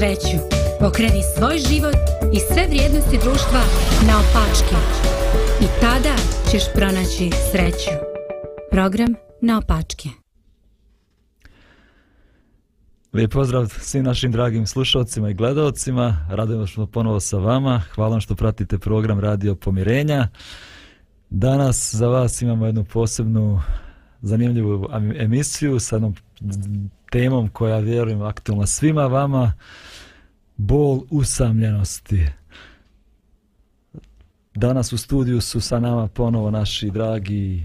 Sreću? Pokreni svoj život i sve vrijednosti društva na opačke. I tada ćeš pronaći sreću. Program na opačke. Lijep pozdrav svim našim dragim slušalcima i gledalcima. Radujemo što ponovo sa vama. Hvala vam što pratite program Radio Pomirenja. Danas za vas imamo jednu posebnu zanimljivu emisiju sa jednom temom koja vjerujem aktualna svima vama. Bol usamljenosti. Danas u studiju su sa nama ponovo naši dragi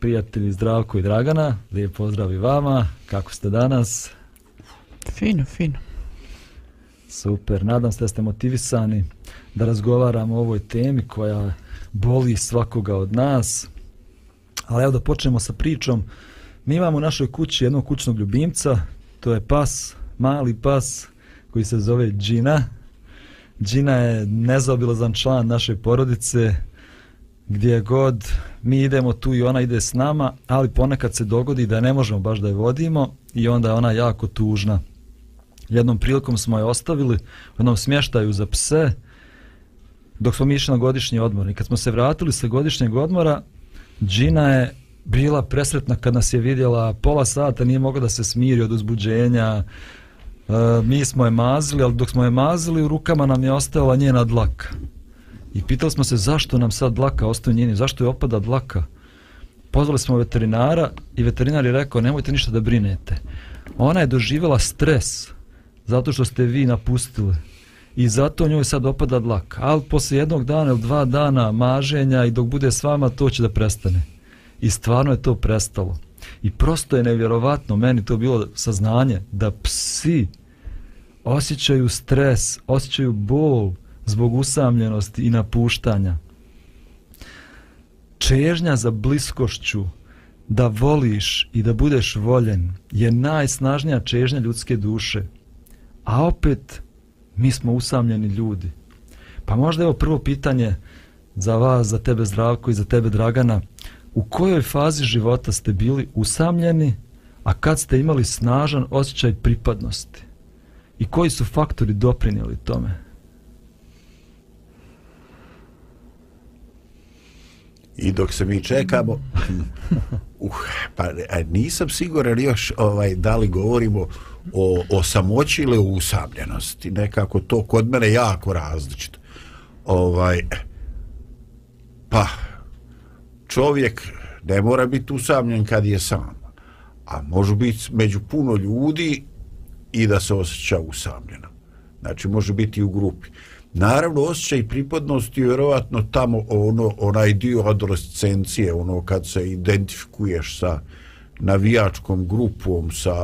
prijatelji Zdravko i Dragana. Lijep pozdrav i vama. Kako ste danas? Fino, fino. Super, nadam se da ste motivisani da razgovaramo o ovoj temi koja boli svakoga od nas. Ali evo da počnemo sa pričom. Mi imamo u našoj kući jednog kućnog ljubimca, to je pas, mali pas koji se zove Džina. Džina je nezaobilazan član naše porodice, gdje god mi idemo tu i ona ide s nama, ali ponekad se dogodi da ne možemo baš da je vodimo i onda je ona jako tužna. Jednom prilikom smo je ostavili u jednom smještaju za pse dok smo mi išli na godišnji odmor. I kad smo se vratili sa godišnjeg odmora, Džina je bila presretna kad nas je vidjela pola sata, nije mogla da se smiri od uzbuđenja. E, mi smo je mazili, ali dok smo je mazili, u rukama nam je ostala njena dlaka. I pitali smo se zašto nam sad dlaka ostaje njeni, zašto je opada dlaka. Pozvali smo veterinara i veterinar je rekao nemojte ništa da brinete. Ona je doživjela stres zato što ste vi napustili i zato njoj sad opada dlaka. Ali posle jednog dana ili dva dana maženja i dok bude s vama to će da prestane. I stvarno je to prestalo. I prosto je nevjerovatno, meni to bilo saznanje, da psi osjećaju stres, osjećaju bol zbog usamljenosti i napuštanja. Čežnja za bliskošću, da voliš i da budeš voljen, je najsnažnija čežnja ljudske duše. A opet, mi smo usamljeni ljudi. Pa možda evo prvo pitanje za vas, za tebe Zdravko i za tebe Dragana, u kojoj fazi života ste bili usamljeni, a kad ste imali snažan osjećaj pripadnosti? I koji su faktori doprinijeli tome? I dok se mi čekamo, uh, pa nisam siguran još ovaj, da li govorimo o, o samoći ili o usamljenosti. Nekako to kod mene jako različito. Ovaj, pa, čovjek ne mora biti usamljen kad je sam, a može biti među puno ljudi i da se osjeća usamljeno. Znači, može biti u grupi. Naravno, osjećaj pripadnosti je vjerovatno tamo ono, onaj dio adolescencije, ono kad se identifikuješ sa navijačkom grupom, sa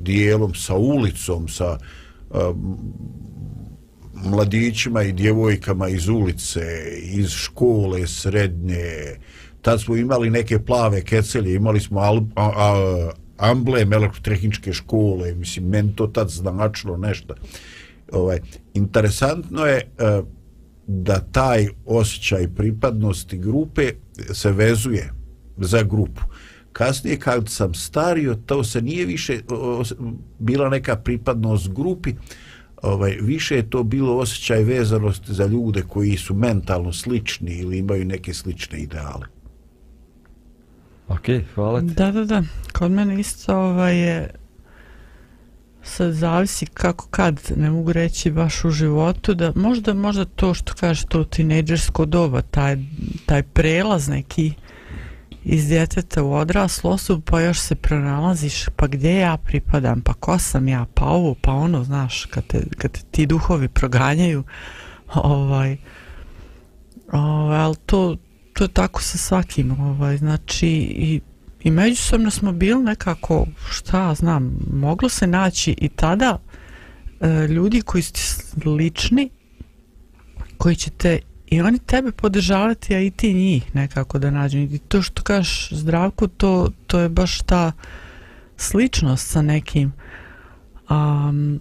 dijelom, sa ulicom, sa um, mladićima i djevojkama iz ulice, iz škole srednje. Tad smo imali neke plave kecelje, imali smo al, a, a, amblem elektrotehničke škole, mislim, meni to tad značilo nešto. Ovaj, interesantno je uh, da taj osjećaj pripadnosti grupe se vezuje za grupu kasnije kad sam stario to se nije više o, bila neka pripadnost grupi ovaj više je to bilo osjećaj vezanosti za ljude koji su mentalno slični ili imaju neke slične ideale Ok, hvala ti. Da, da, da. Kod mene isto ovaj je sad zavisi kako kad, ne mogu reći baš u životu, da možda, možda to što kažeš to tinejdžersko doba, taj, taj prelaz neki, iz djeteta u odraslu osobu pa još se pronalaziš pa gdje ja pripadam pa ko sam ja pa ovo pa ono znaš kad te, kad te ti duhovi proganjaju ovaj, ovaj ali to to je tako sa svakim, ovaj, znači i, i međusobno smo bili nekako, šta znam, moglo se naći i tada e, ljudi koji su slični, koji će te i oni tebe podržavati, a i ti njih nekako da nađu. I to što kažeš zdravku, to, to je baš ta sličnost sa nekim. Um,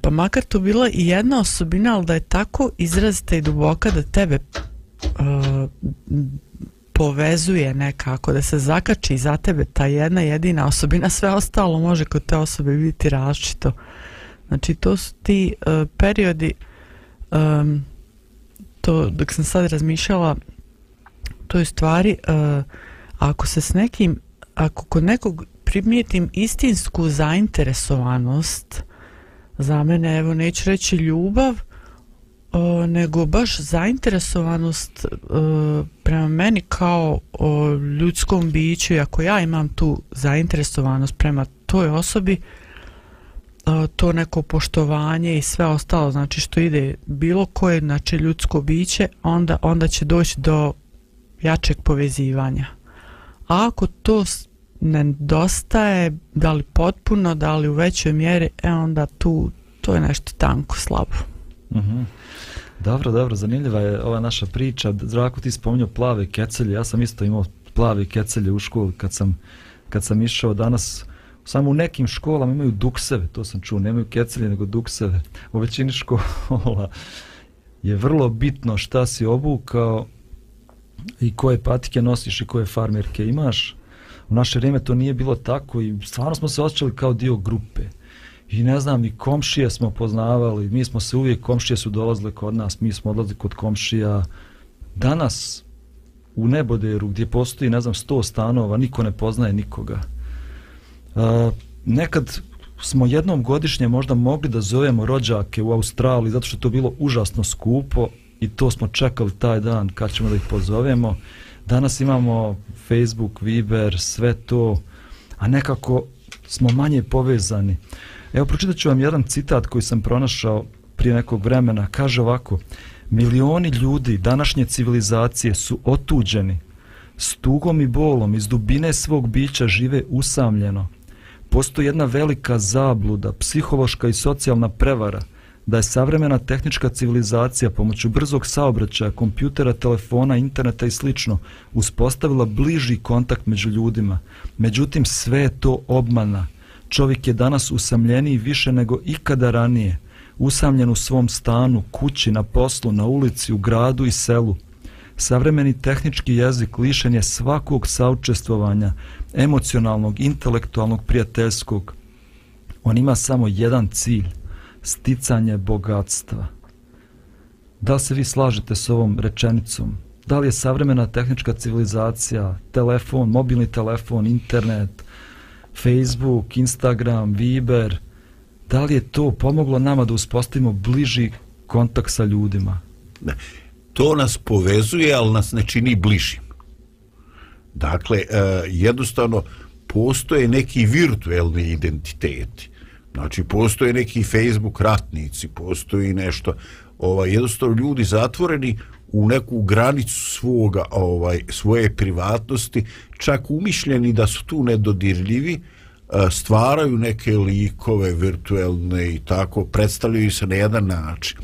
pa makar to bila i jedna osobina, ali da je tako izrazita i duboka da tebe E, povezuje nekako, da se zakači za tebe ta jedna jedina osobina, sve ostalo može kod te osobe biti različito. Znači to su ti uh, periodi um, to dok sam sad razmišljala to je stvari uh, ako se s nekim ako kod nekog primijetim istinsku zainteresovanost za mene, evo neću reći ljubav o, nego baš zainteresovanost o, prema meni kao o, ljudskom biću i ako ja imam tu zainteresovanost prema toj osobi o, to neko poštovanje i sve ostalo, znači što ide bilo koje znači ljudsko biće, onda onda će doći do jačeg povezivanja. A ako to nedostaje da li potpuno, da li u većoj mjeri, e onda tu to je nešto tanko, slabo. Mhm. -hmm. Dobro, dobro, zanimljiva je ova naša priča. Zdravko, ti spominjao plave kecelje. Ja sam isto imao plave kecelje u školi kad sam, kad sam išao danas samo u nekim školama imaju dukseve, to sam čuo, nemaju kecelje nego dukseve. U većini škola je vrlo bitno šta si obukao i koje patike nosiš i koje farmerke imaš. U naše vrijeme to nije bilo tako i stvarno smo se osjećali kao dio grupe. I ne znam, i komšije smo poznavali, mi smo se uvijek, komšije su dolazile kod nas, mi smo odlazili kod komšija. Danas u Neboderu gdje postoji, ne znam, sto stanova, niko ne poznaje nikoga e, nekad smo jednom godišnje možda mogli da zovemo rođake u Australiji zato što to bilo užasno skupo i to smo čekali taj dan kad ćemo da ih pozovemo. Danas imamo Facebook, Viber, sve to, a nekako smo manje povezani. Evo, pročitat ću vam jedan citat koji sam pronašao prije nekog vremena. Kaže ovako, milioni ljudi današnje civilizacije su otuđeni, s tugom i bolom iz dubine svog bića žive usamljeno, postoji jedna velika zabluda, psihološka i socijalna prevara da je savremena tehnička civilizacija pomoću brzog saobraćaja, kompjutera, telefona, interneta i slično uspostavila bliži kontakt među ljudima. Međutim, sve je to obmana. Čovjek je danas usamljeniji više nego ikada ranije. Usamljen u svom stanu, kući, na poslu, na ulici, u gradu i selu. Savremeni tehnički jezik lišen je svakog saučestvovanja, emocionalnog, intelektualnog, prijateljskog. On ima samo jedan cilj, sticanje bogatstva. Da li se vi slažete s ovom rečenicom? Da li je savremena tehnička civilizacija, telefon, mobilni telefon, internet, Facebook, Instagram, Viber, da li je to pomoglo nama da uspostavimo bliži kontakt sa ljudima? Ne to nas povezuje, ali nas ne čini bližim. Dakle, e, jednostavno, postoje neki virtuelni identiteti. Znači, postoje neki Facebook ratnici, postoji nešto, ovaj, jednostavno ljudi zatvoreni u neku granicu svoga, ovaj, svoje privatnosti, čak umišljeni da su tu nedodirljivi, e, stvaraju neke likove virtuelne i tako, predstavljaju se na jedan način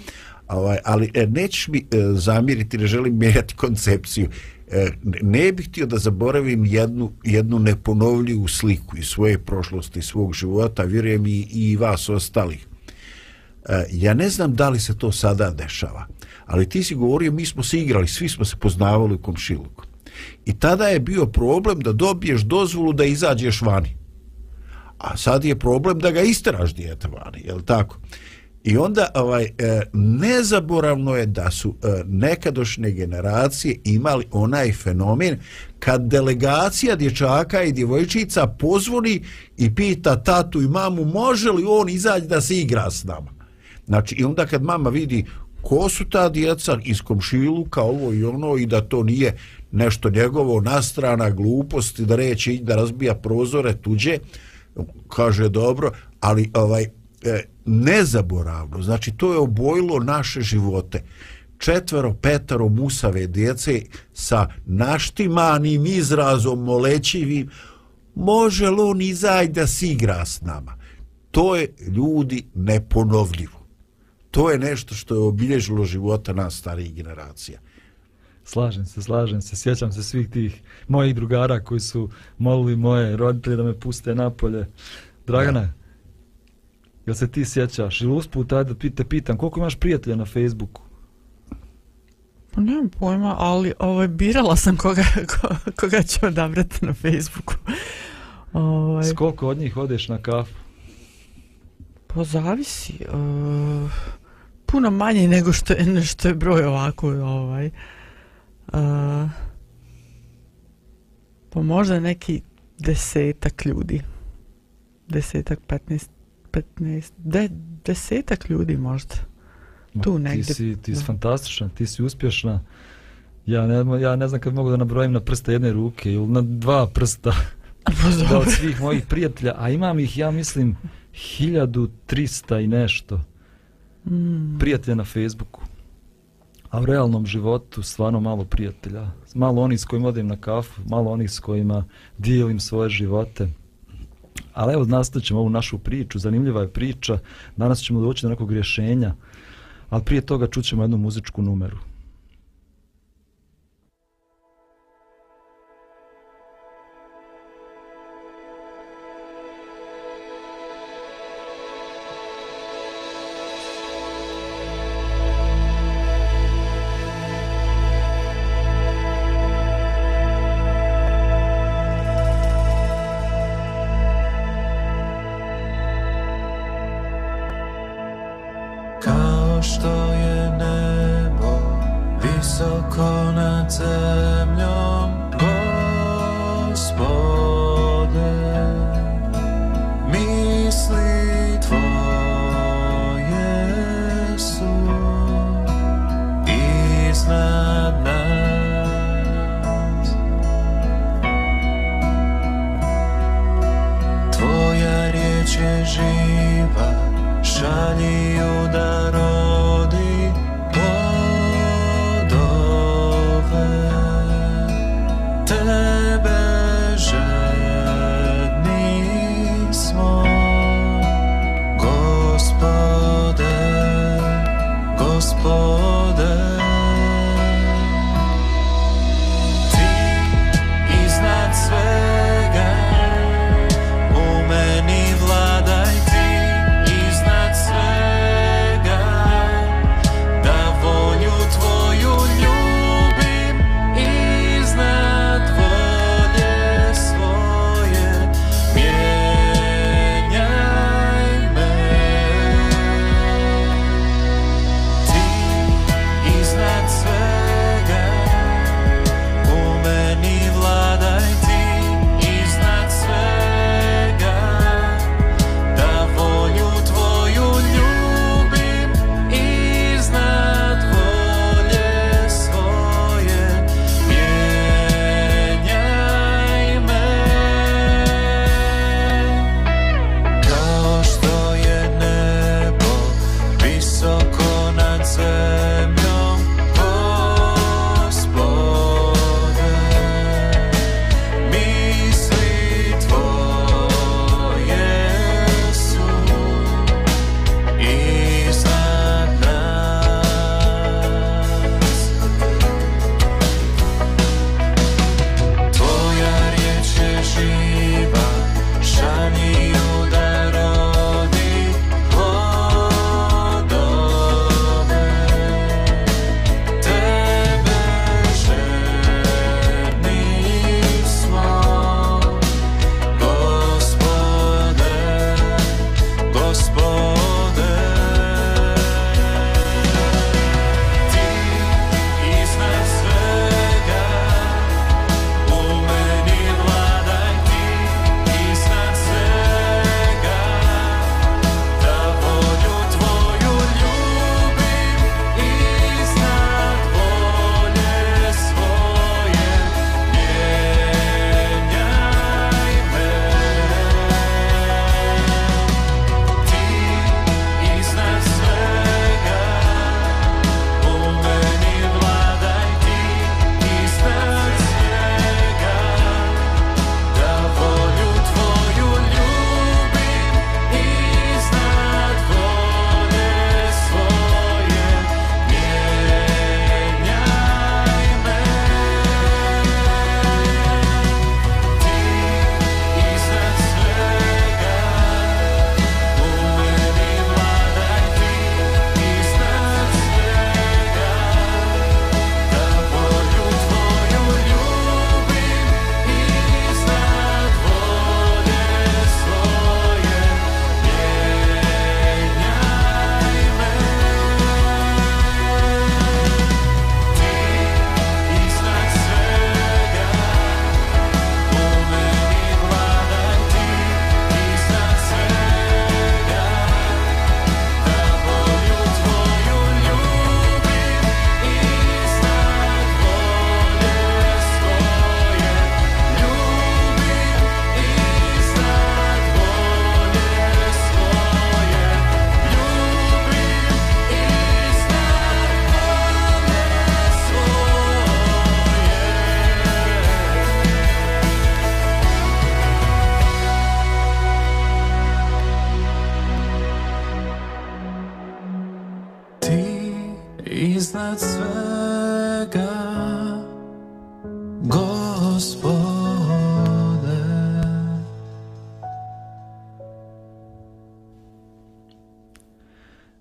ovaj, ali e, nećeš mi e, zamiriti, ne želim mijenjati koncepciju. Ne bih htio da zaboravim jednu, jednu neponovljivu sliku iz svoje prošlosti, svog života, vjerujem i, i vas ostalih. Ja ne znam da li se to sada dešava, ali ti si govorio, mi smo se igrali, svi smo se poznavali u komšiluku. I tada je bio problem da dobiješ dozvolu da izađeš vani. A sad je problem da ga isteraš dijete vani, je li tako? I onda ovaj e, nezaboravno je da su e, nekadošnje generacije imali onaj fenomen kad delegacija dječaka i djevojčica pozvoni i pita tatu i mamu može li on izaći da se igra s nama. Znači i onda kad mama vidi ko su ta djeca iz komšiluka ovo i ono i da to nije nešto njegovo nastrana gluposti da reći da razbija prozore tuđe kaže dobro ali ovaj e, nezaboravno, znači to je obojilo naše živote. četvero, petaro musave djece sa naštimanim izrazom molećivim, može li on izaj da si igra s nama? To je ljudi neponovljivo. To je nešto što je obilježilo života nas starijih generacija. Slažem se, slažem se. Sjećam se svih tih mojih drugara koji su molili moje roditelje da me puste napolje. Dragana, ja. jel se ti sjećaš? Ili usput, ajde te pitam, koliko imaš prijatelja na Facebooku? Pa nemam pojma, ali ovaj, birala sam koga, koga ću odabrati na Facebooku. Ovaj... S koliko od njih odeš na kafu? Pa zavisi. Uh, puno manje nego što je, što je broj ovako. Ovaj. Uh, pa možda neki desetak ljudi. Desetak, petnaest, petnaest, de, desetak ljudi možda. Tu negdje. Ti si, ti si fantastična, ti si uspješna. Ja ne, ja ne znam kad mogu da nabrojim na prste jedne ruke ili na dva prsta. Pa da od svih mojih prijatelja, a imam ih, ja mislim, 1300 i nešto mm. prijatelja na Facebooku. A u realnom životu stvarno malo prijatelja. Malo onih s kojima odim na kafu, malo onih s kojima dijelim svoje živote. Ali evo, nastavit ćemo ovu našu priču. Zanimljiva je priča. Danas ćemo doći do nekog rješenja. Ali prije toga čućemo jednu muzičku numeru.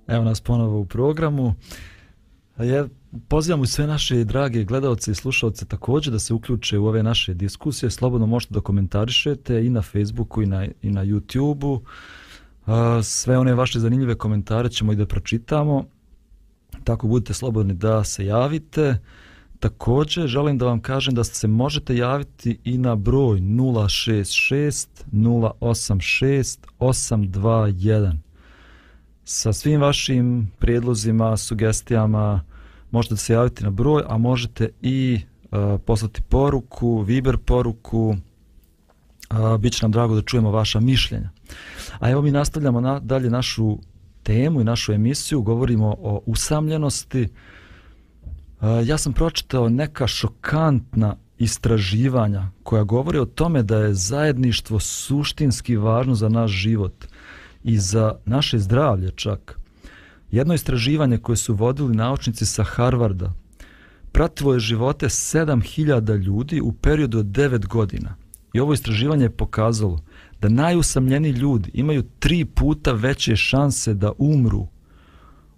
Evo nas ponovo u programu. Ja pozivam sve naše drage gledalce i slušalce također da se uključe u ove naše diskusije. Slobodno možete da komentarišete i na Facebooku i na, i na YouTubeu. Sve one vaše zanimljive komentare ćemo i da pročitamo. Tako budite slobodni da se javite. Također želim da vam kažem da se možete javiti i na broj 066 086 821 sa svim vašim prijedlozima, sugestijama, možete se javiti na broj, a možete i uh, poslati poruku, Viber poruku, uh, bit će nam drago da čujemo vaša mišljenja. A evo mi nastavljamo na, dalje našu temu i našu emisiju, govorimo o usamljenosti. Uh, ja sam pročitao neka šokantna istraživanja koja govori o tome da je zajedništvo suštinski važno za naš život – i za naše zdravlje čak. Jedno istraživanje koje su vodili naučnici sa Harvarda pratilo je živote 7000 ljudi u periodu od 9 godina. I ovo istraživanje je pokazalo da najusamljeni ljudi imaju tri puta veće šanse da umru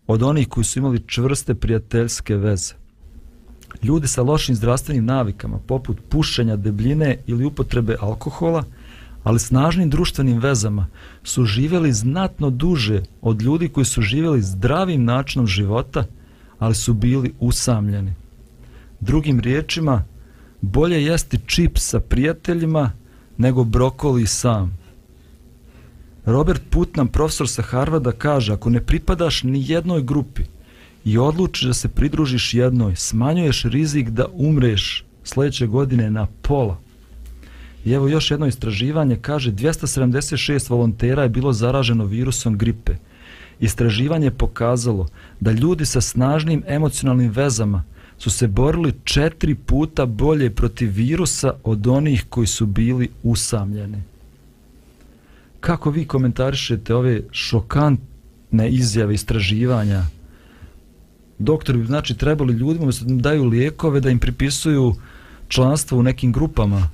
od onih koji su imali čvrste prijateljske veze. Ljudi sa lošim zdravstvenim navikama, poput pušenja, debljine ili upotrebe alkohola – ali snažnim društvenim vezama su živjeli znatno duže od ljudi koji su živjeli zdravim načinom života, ali su bili usamljeni. Drugim riječima, bolje jesti čips sa prijateljima nego brokoli sam. Robert Putnam, profesor sa Harvarda, kaže ako ne pripadaš ni jednoj grupi i odlučiš da se pridružiš jednoj, smanjuješ rizik da umreš sljedeće godine na pola. I evo još jedno istraživanje kaže 276 volontera je bilo zaraženo virusom gripe. Istraživanje je pokazalo da ljudi sa snažnim emocionalnim vezama su se borili četiri puta bolje protiv virusa od onih koji su bili usamljeni. Kako vi komentarišete ove šokantne izjave istraživanja? Doktori bi znači trebali ljudima da daju lijekove da im pripisuju članstvo u nekim grupama.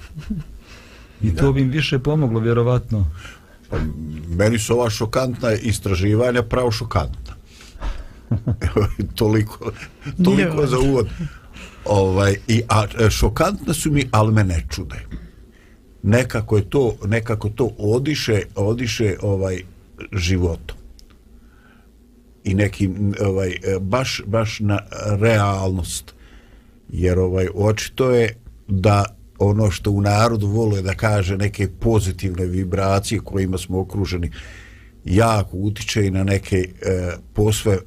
I to bi im više pomoglo, vjerovatno. Pa, meni su ova šokantna istraživanja pravo šokantna. toliko toliko za uvod. Ovaj, i, a, šokantna su mi, ali me ne čude. Nekako je to, nekako to odiše, odiše ovaj životom. I nekim, ovaj, baš, baš na realnost. Jer ovaj, očito je da ono što u narodu vole da kaže neke pozitivne vibracije kojima smo okruženi jako utiče i na neke e, posve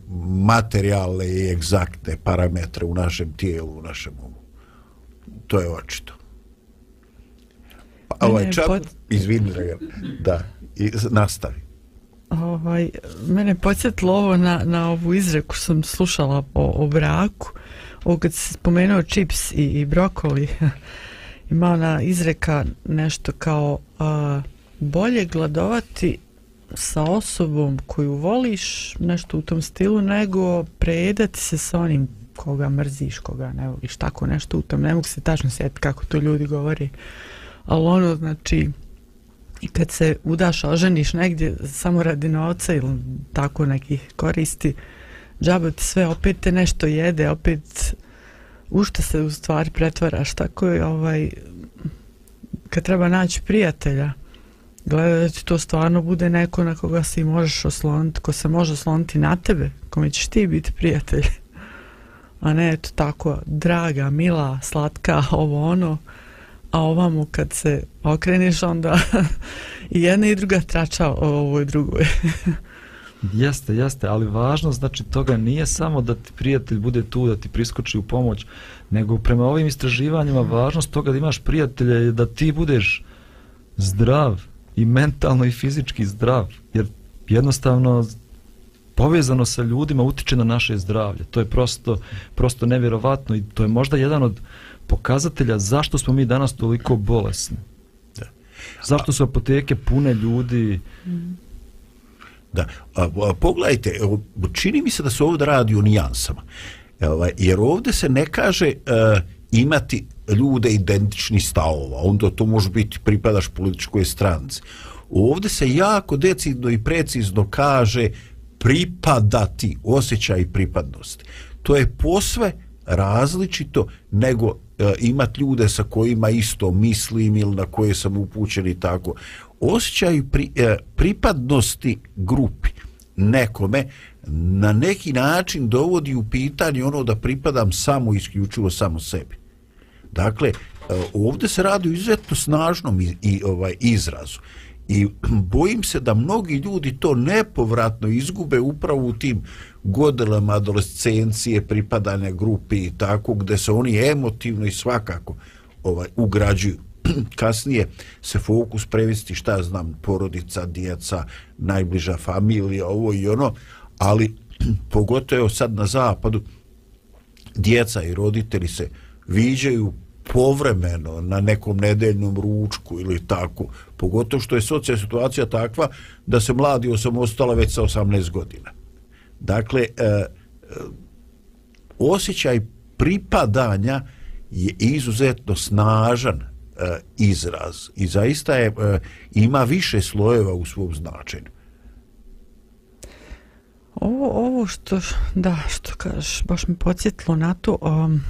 materijalne i egzaktne parametre u našem tijelu, u našem umu. To je očito. Pa, ovaj čak, pod... izvini da, i, nastavi. Ovaj, mene podsjetilo ovo na, na ovu izreku sam slušala o, o braku, ovo kad se spomenuo čips i, i brokoli, ima ona izreka nešto kao a, bolje gladovati sa osobom koju voliš nešto u tom stilu nego prejedati se sa onim koga mrziš, koga ne voliš, tako nešto u tom, ne mogu se tačno sjetiti kako to ljudi govori, ali ono znači i kad se udaš, oženiš negdje samo radi novca ili tako nekih koristi, džabo sve, opet te nešto jede, opet u što se u stvari pretvaraš? Tako je ovaj kad treba naći prijatelja gleda da ti to stvarno bude neko na koga se možeš osloniti ko se može osloniti na tebe kome ćeš ti biti prijatelj. A ne eto tako draga, mila, slatka ovo ono a ovamo kad se okreneš onda i jedna i druga trača o ovoj drugoj. Jeste, jeste, ali važno znači toga nije samo da ti prijatelj bude tu, da ti priskoči u pomoć, nego prema ovim istraživanjima važnost toga da imaš prijatelja je da ti budeš zdrav i mentalno i fizički zdrav, jer jednostavno povezano sa ljudima utiče na naše zdravlje. To je prosto, prosto nevjerovatno i to je možda jedan od pokazatelja zašto smo mi danas toliko bolesni. Da. Zašto su apoteke pune ljudi, mm. Da. A, a, pogledajte, čini mi se da se ovdje radi o nijansama. E, ovaj, jer ovdje se ne kaže uh, imati ljude identični stavova, onda to može biti pripadaš političkoj stranci. Ovdje se jako decidno i precizno kaže pripadati, osjećaj pripadnosti. To je posve različito nego E, imat ljude sa kojima isto mislim ili na koje sam upućen i tako. Osjećaj pri, e, pripadnosti grupi nekome na neki način dovodi u pitanje ono da pripadam samo isključivo samo sebi. Dakle, e, ovdje se radi o izuzetno snažnom i, i ovaj izrazu. I bojim se da mnogi ljudi to nepovratno izgube upravo u tim godinama adolescencije, pripadanja grupi i tako, gde se oni emotivno i svakako ovaj ugrađuju. Kasnije se fokus prevesti šta znam, porodica, djeca, najbliža familija, ovo i ono, ali pogotovo sad na zapadu, djeca i roditelji se viđaju povremeno na nekom nedeljnom ručku ili tako, pogotovo što je socijalna situacija takva da se mladi osamostala već sa 18 godina. Dakle, e, e, osjećaj pripadanja je izuzetno snažan e, izraz i zaista je, e, ima više slojeva u svom značenju. Ovo, ovo što, da, što kažeš, baš mi podsjetilo na to, um,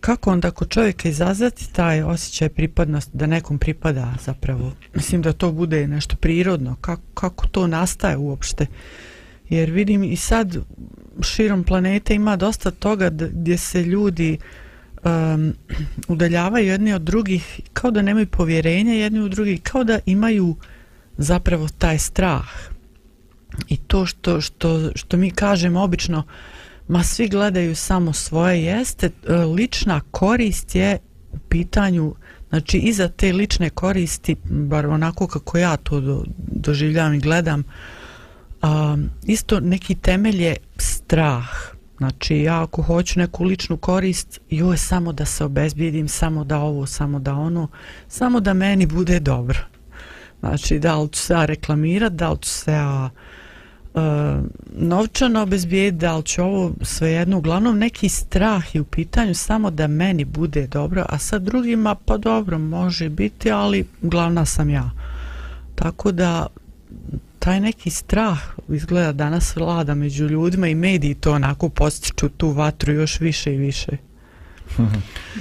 kako onda kod čovjeka izazvati taj osjećaj pripadnosti, da nekom pripada zapravo? Mislim da to bude nešto prirodno. Kako, kako to nastaje uopšte? Jer vidim i sad širom planete ima dosta toga gdje se ljudi um, udaljavaju jedni od drugih kao da nemaju povjerenja jedni u drugi, kao da imaju zapravo taj strah. I to što, što, što mi kažemo obično uh, ma svi gledaju samo svoje jeste, e, lična korist je u pitanju, znači iza te lične koristi, bar onako kako ja to do, doživljam i gledam, um, isto neki temelj je strah. Znači ja ako hoću neku ličnu korist, joj samo da se obezbijedim, samo da ovo, samo da ono, samo da meni bude dobro. Znači da li ću se ja reklamirati, da li ću se ja... Uh, uh, novčano obezbijeti, da li će ovo svejedno, uglavnom neki strah je u pitanju samo da meni bude dobro, a sa drugima pa dobro može biti, ali glavna sam ja. Tako da taj neki strah izgleda danas vlada među ljudima i mediji to onako postiču tu vatru još više i više.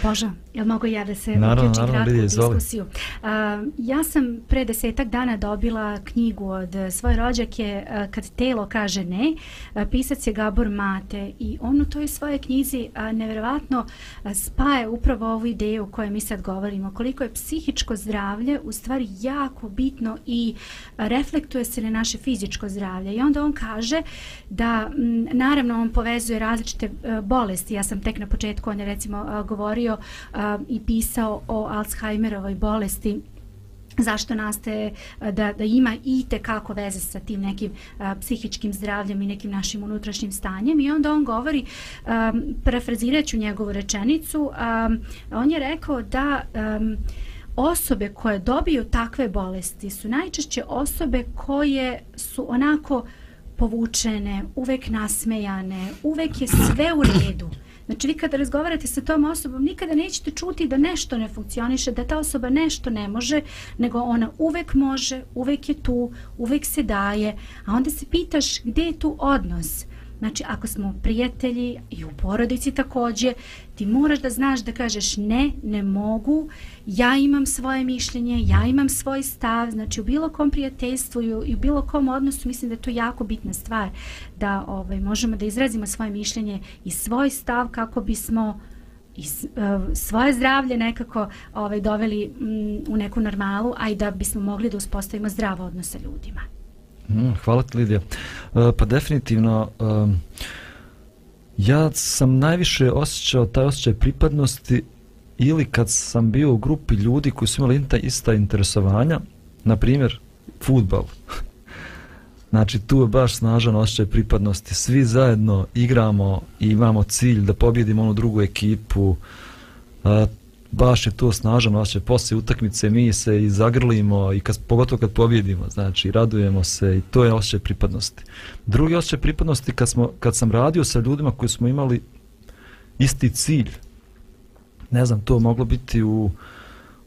Boža, jel mogu ja da se naravno, uključim kratku Lidija, diskusiju? Uh, ja sam pre desetak dana dobila knjigu od svoje rođake uh, Kad telo kaže ne. Uh, pisac je Gabor Mate i on u toj svoje knjizi uh, nevjerovatno uh, spaje upravo ovu ideju o kojoj mi sad govorimo. Koliko je psihičko zdravlje u stvari jako bitno i uh, reflektuje se na naše fizičko zdravlje. I onda on kaže da m, naravno on povezuje različite uh, bolesti. Ja sam tek na početku, on je recimo uh, govorio i pisao o Alzheimerovoj bolesti zašto nastaje e, da, da ima i te kako veze sa tim nekim a, psihičkim zdravljem i nekim našim unutrašnjim stanjem i onda on govori a, parafraziraću njegovu rečenicu a, on je rekao da a, osobe koje dobiju takve bolesti su najčešće osobe koje su onako povučene, uvek nasmejane, uvek je sve u redu. Znači vi kada razgovarate sa tom osobom nikada nećete čuti da nešto ne funkcioniše, da ta osoba nešto ne može, nego ona uvek može, uvek je tu, uvek se daje, a onda se pitaš gdje je tu odnos? Znači, ako smo prijatelji i u porodici također, ti moraš da znaš da kažeš ne, ne mogu, ja imam svoje mišljenje, ja imam svoj stav, znači u bilo kom prijateljstvu i u bilo kom odnosu mislim da je to jako bitna stvar, da ovaj, možemo da izrazimo svoje mišljenje i svoj stav kako bismo i eh, svoje zdravlje nekako ovaj, doveli m, u neku normalu, a i da bismo mogli da uspostavimo zdravo odnos sa ljudima. Mm, hvala ti Lidija. E, pa definitivno ja sam najviše osjećao taj osjećaj pripadnosti ili kad sam bio u grupi ljudi koji su imali ista interesovanja, na primjer futbal. znači tu je baš snažan osjećaj pripadnosti. Svi zajedno igramo i imamo cilj da pobjedimo onu drugu ekipu. E, Baš je to snažan osjećaj. Poslije utakmice mi se i zagrlimo i kad, pogotovo kad pobjedimo, znači radujemo se i to je osjećaj pripadnosti. Drugi osjećaj pripadnosti kad, smo, kad sam radio sa ljudima koji smo imali isti cilj, ne znam, to moglo biti u,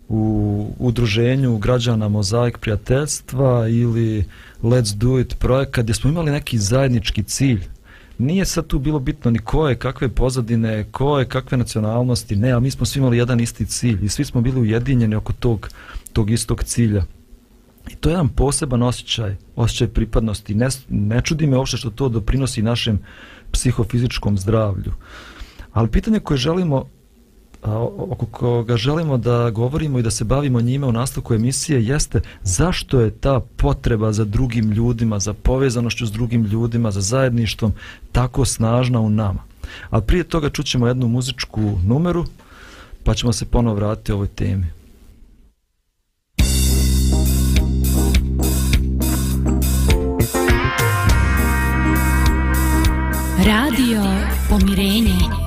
u udruženju građana Mozaik prijateljstva ili Let's Do It projekat gdje smo imali neki zajednički cilj. Nije sad tu bilo bitno ni ko je, kakve pozadine, ko je, kakve nacionalnosti, ne, ali mi smo svi imali jedan isti cilj i svi smo bili ujedinjeni oko tog, tog istog cilja. I to je jedan poseban osjećaj, osjećaj pripadnosti. Ne, ne čudi me uopšte što to doprinosi našem psihofizičkom zdravlju. Ali pitanje koje želimo a, oko koga želimo da govorimo i da se bavimo njime u nastavku emisije jeste zašto je ta potreba za drugim ljudima, za povezanošću s drugim ljudima, za zajedništvom tako snažna u nama. A prije toga čućemo jednu muzičku numeru pa ćemo se ponovo vratiti ovoj temi. Radio Pomirenje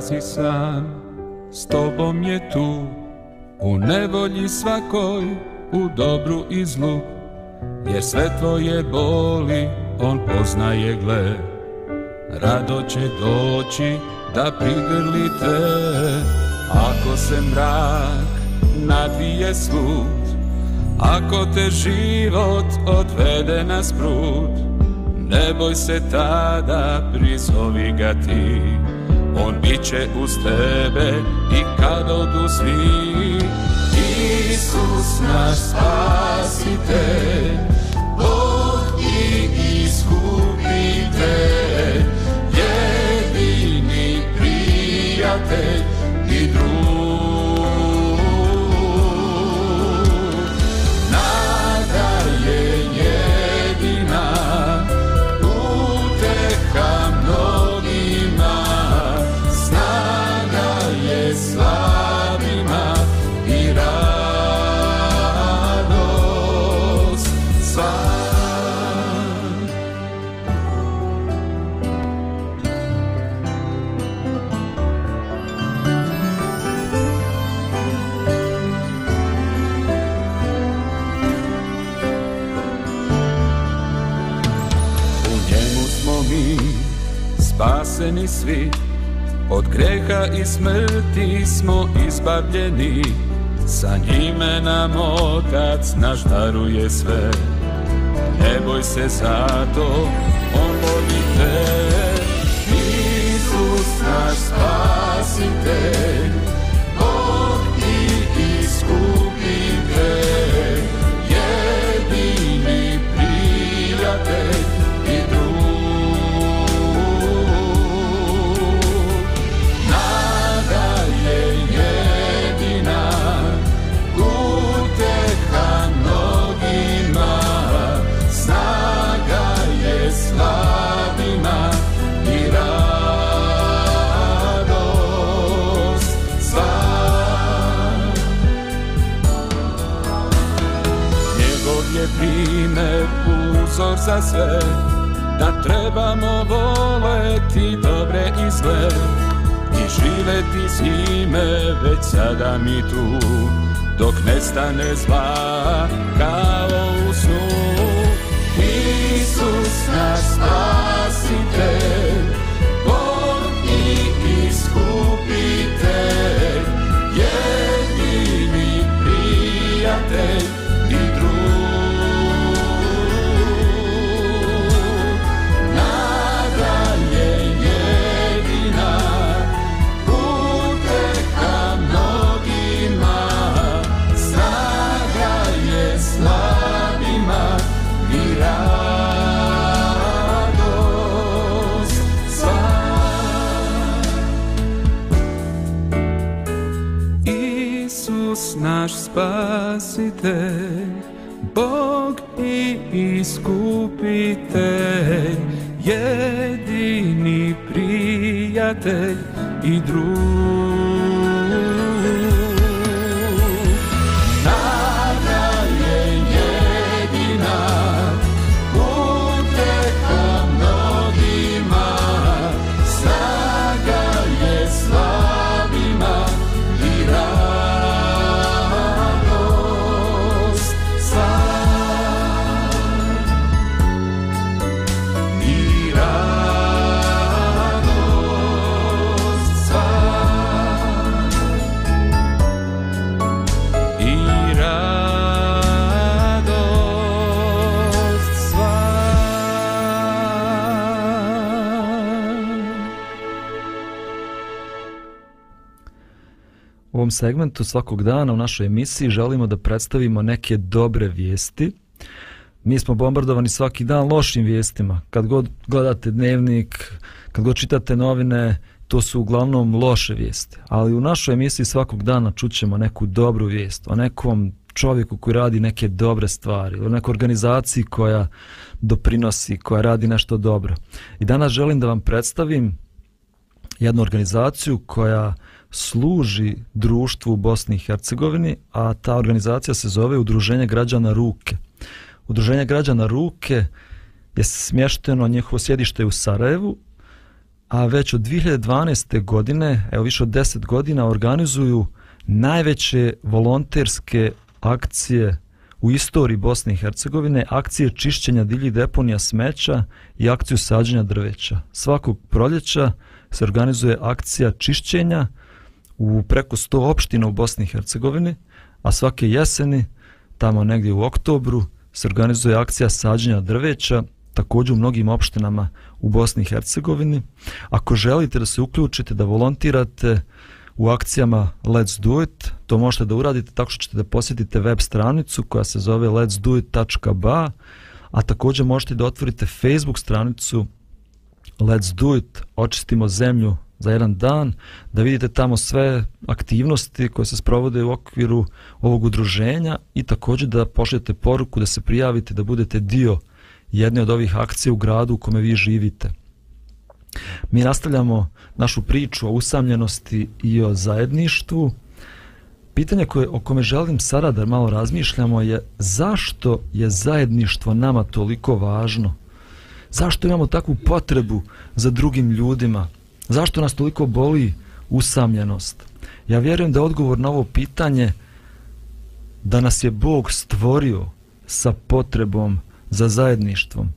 si sam, s tobom je tu, u nevolji svakoj, u dobru i zlu, jer sve tvoje boli, on poznaje gle. Rado će doći da prigrli te, ako se mrak nadvije svud, ako te život odvede na sprud, ne boj se tada, prizovi ga ti. On bit će uz tebe i kad odu svi. Isus naš spasitelj Bog i iskupitelj Jedini prijatelj. Svi. Od greha i smrti smo izbavljeni Sa njime nam Otac naš daruje sve. Ne boj se zato, On voli te. Isus naš spasitelj za sve Da trebamo voleti dobre izgled I živeti s njime već sada mi tu. Dok nestane zla kao u snu Isus nas spasite. Spasitelj, Bog i iskupitelj, jedini prijatelj. prijatelj i drug ovom segmentu svakog dana u našoj emisiji želimo da predstavimo neke dobre vijesti. Mi smo bombardovani svaki dan lošim vijestima. Kad god gledate dnevnik, kad god čitate novine, to su uglavnom loše vijesti. Ali u našoj emisiji svakog dana čućemo neku dobru vijest o nekom čovjeku koji radi neke dobre stvari, o nekoj organizaciji koja doprinosi, koja radi nešto dobro. I danas želim da vam predstavim jednu organizaciju koja služi društvu u Bosni i Hercegovini, a ta organizacija se zove Udruženje građana Ruke. Udruženje građana Ruke je smješteno, njihovo sjedište u Sarajevu, a već od 2012. godine, evo više od 10 godina, organizuju najveće volonterske akcije u istoriji Bosne i Hercegovine, akcije čišćenja divljih deponija smeća i akciju sađenja drveća. Svakog proljeća se organizuje akcija čišćenja u preko 100 opština u Bosni i Hercegovini, a svake jeseni, tamo negdje u oktobru, se organizuje akcija sađenja drveća, također u mnogim opštinama u Bosni i Hercegovini. Ako želite da se uključite, da volontirate u akcijama Let's Do It, to možete da uradite tako što ćete da posjetite web stranicu koja se zove letsdoit.ba, a također možete da otvorite Facebook stranicu Let's Do It, očistimo zemlju za jedan dan, da vidite tamo sve aktivnosti koje se sprovode u okviru ovog udruženja i također da pošljete poruku da se prijavite, da budete dio jedne od ovih akcija u gradu u kome vi živite. Mi nastavljamo našu priču o usamljenosti i o zajedništvu. Pitanje koje, o kome želim sada da malo razmišljamo je zašto je zajedništvo nama toliko važno? Zašto imamo takvu potrebu za drugim ljudima? Zašto nas toliko boli usamljenost? Ja vjerujem da odgovor na ovo pitanje da nas je Bog stvorio sa potrebom za zajedništvom.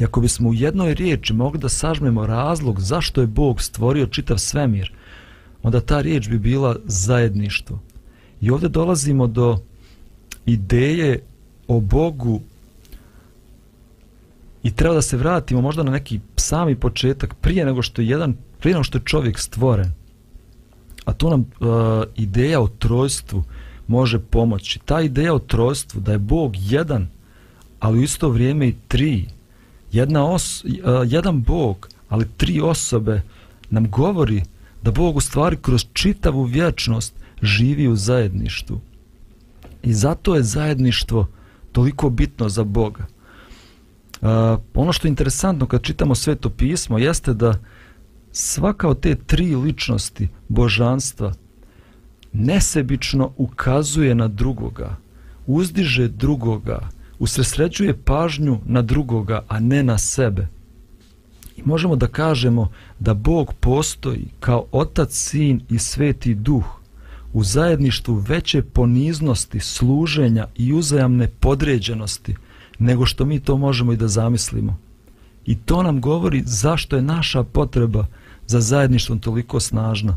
I ako bismo u jednoj riječi mogli da sažmemo razlog zašto je Bog stvorio čitav svemir, onda ta riječ bi bila zajedništvo. I ovdje dolazimo do ideje o Bogu i treba da se vratimo možda na neki sami početak prije nego što je jedan prije nego što je čovjek stvoren. A to nam uh, ideja o trojstvu može pomoći. Ta ideja o trojstvu da je Bog jedan ali u isto vrijeme i tri. Jedna os, uh, jedan Bog ali tri osobe nam govori da Bog u stvari kroz čitavu vječnost živi u zajedništvu. I zato je zajedništvo toliko bitno za Boga ono što je interesantno kad čitamo sveto pismo jeste da svaka od te tri ličnosti božanstva nesebično ukazuje na drugoga, uzdiže drugoga, usresređuje pažnju na drugoga, a ne na sebe. I možemo da kažemo da Bog postoji kao Otac, Sin i Sveti Duh u zajedništvu veće poniznosti, služenja i uzajamne podređenosti – nego što mi to možemo i da zamislimo. I to nam govori zašto je naša potreba za zajedništvom toliko snažna.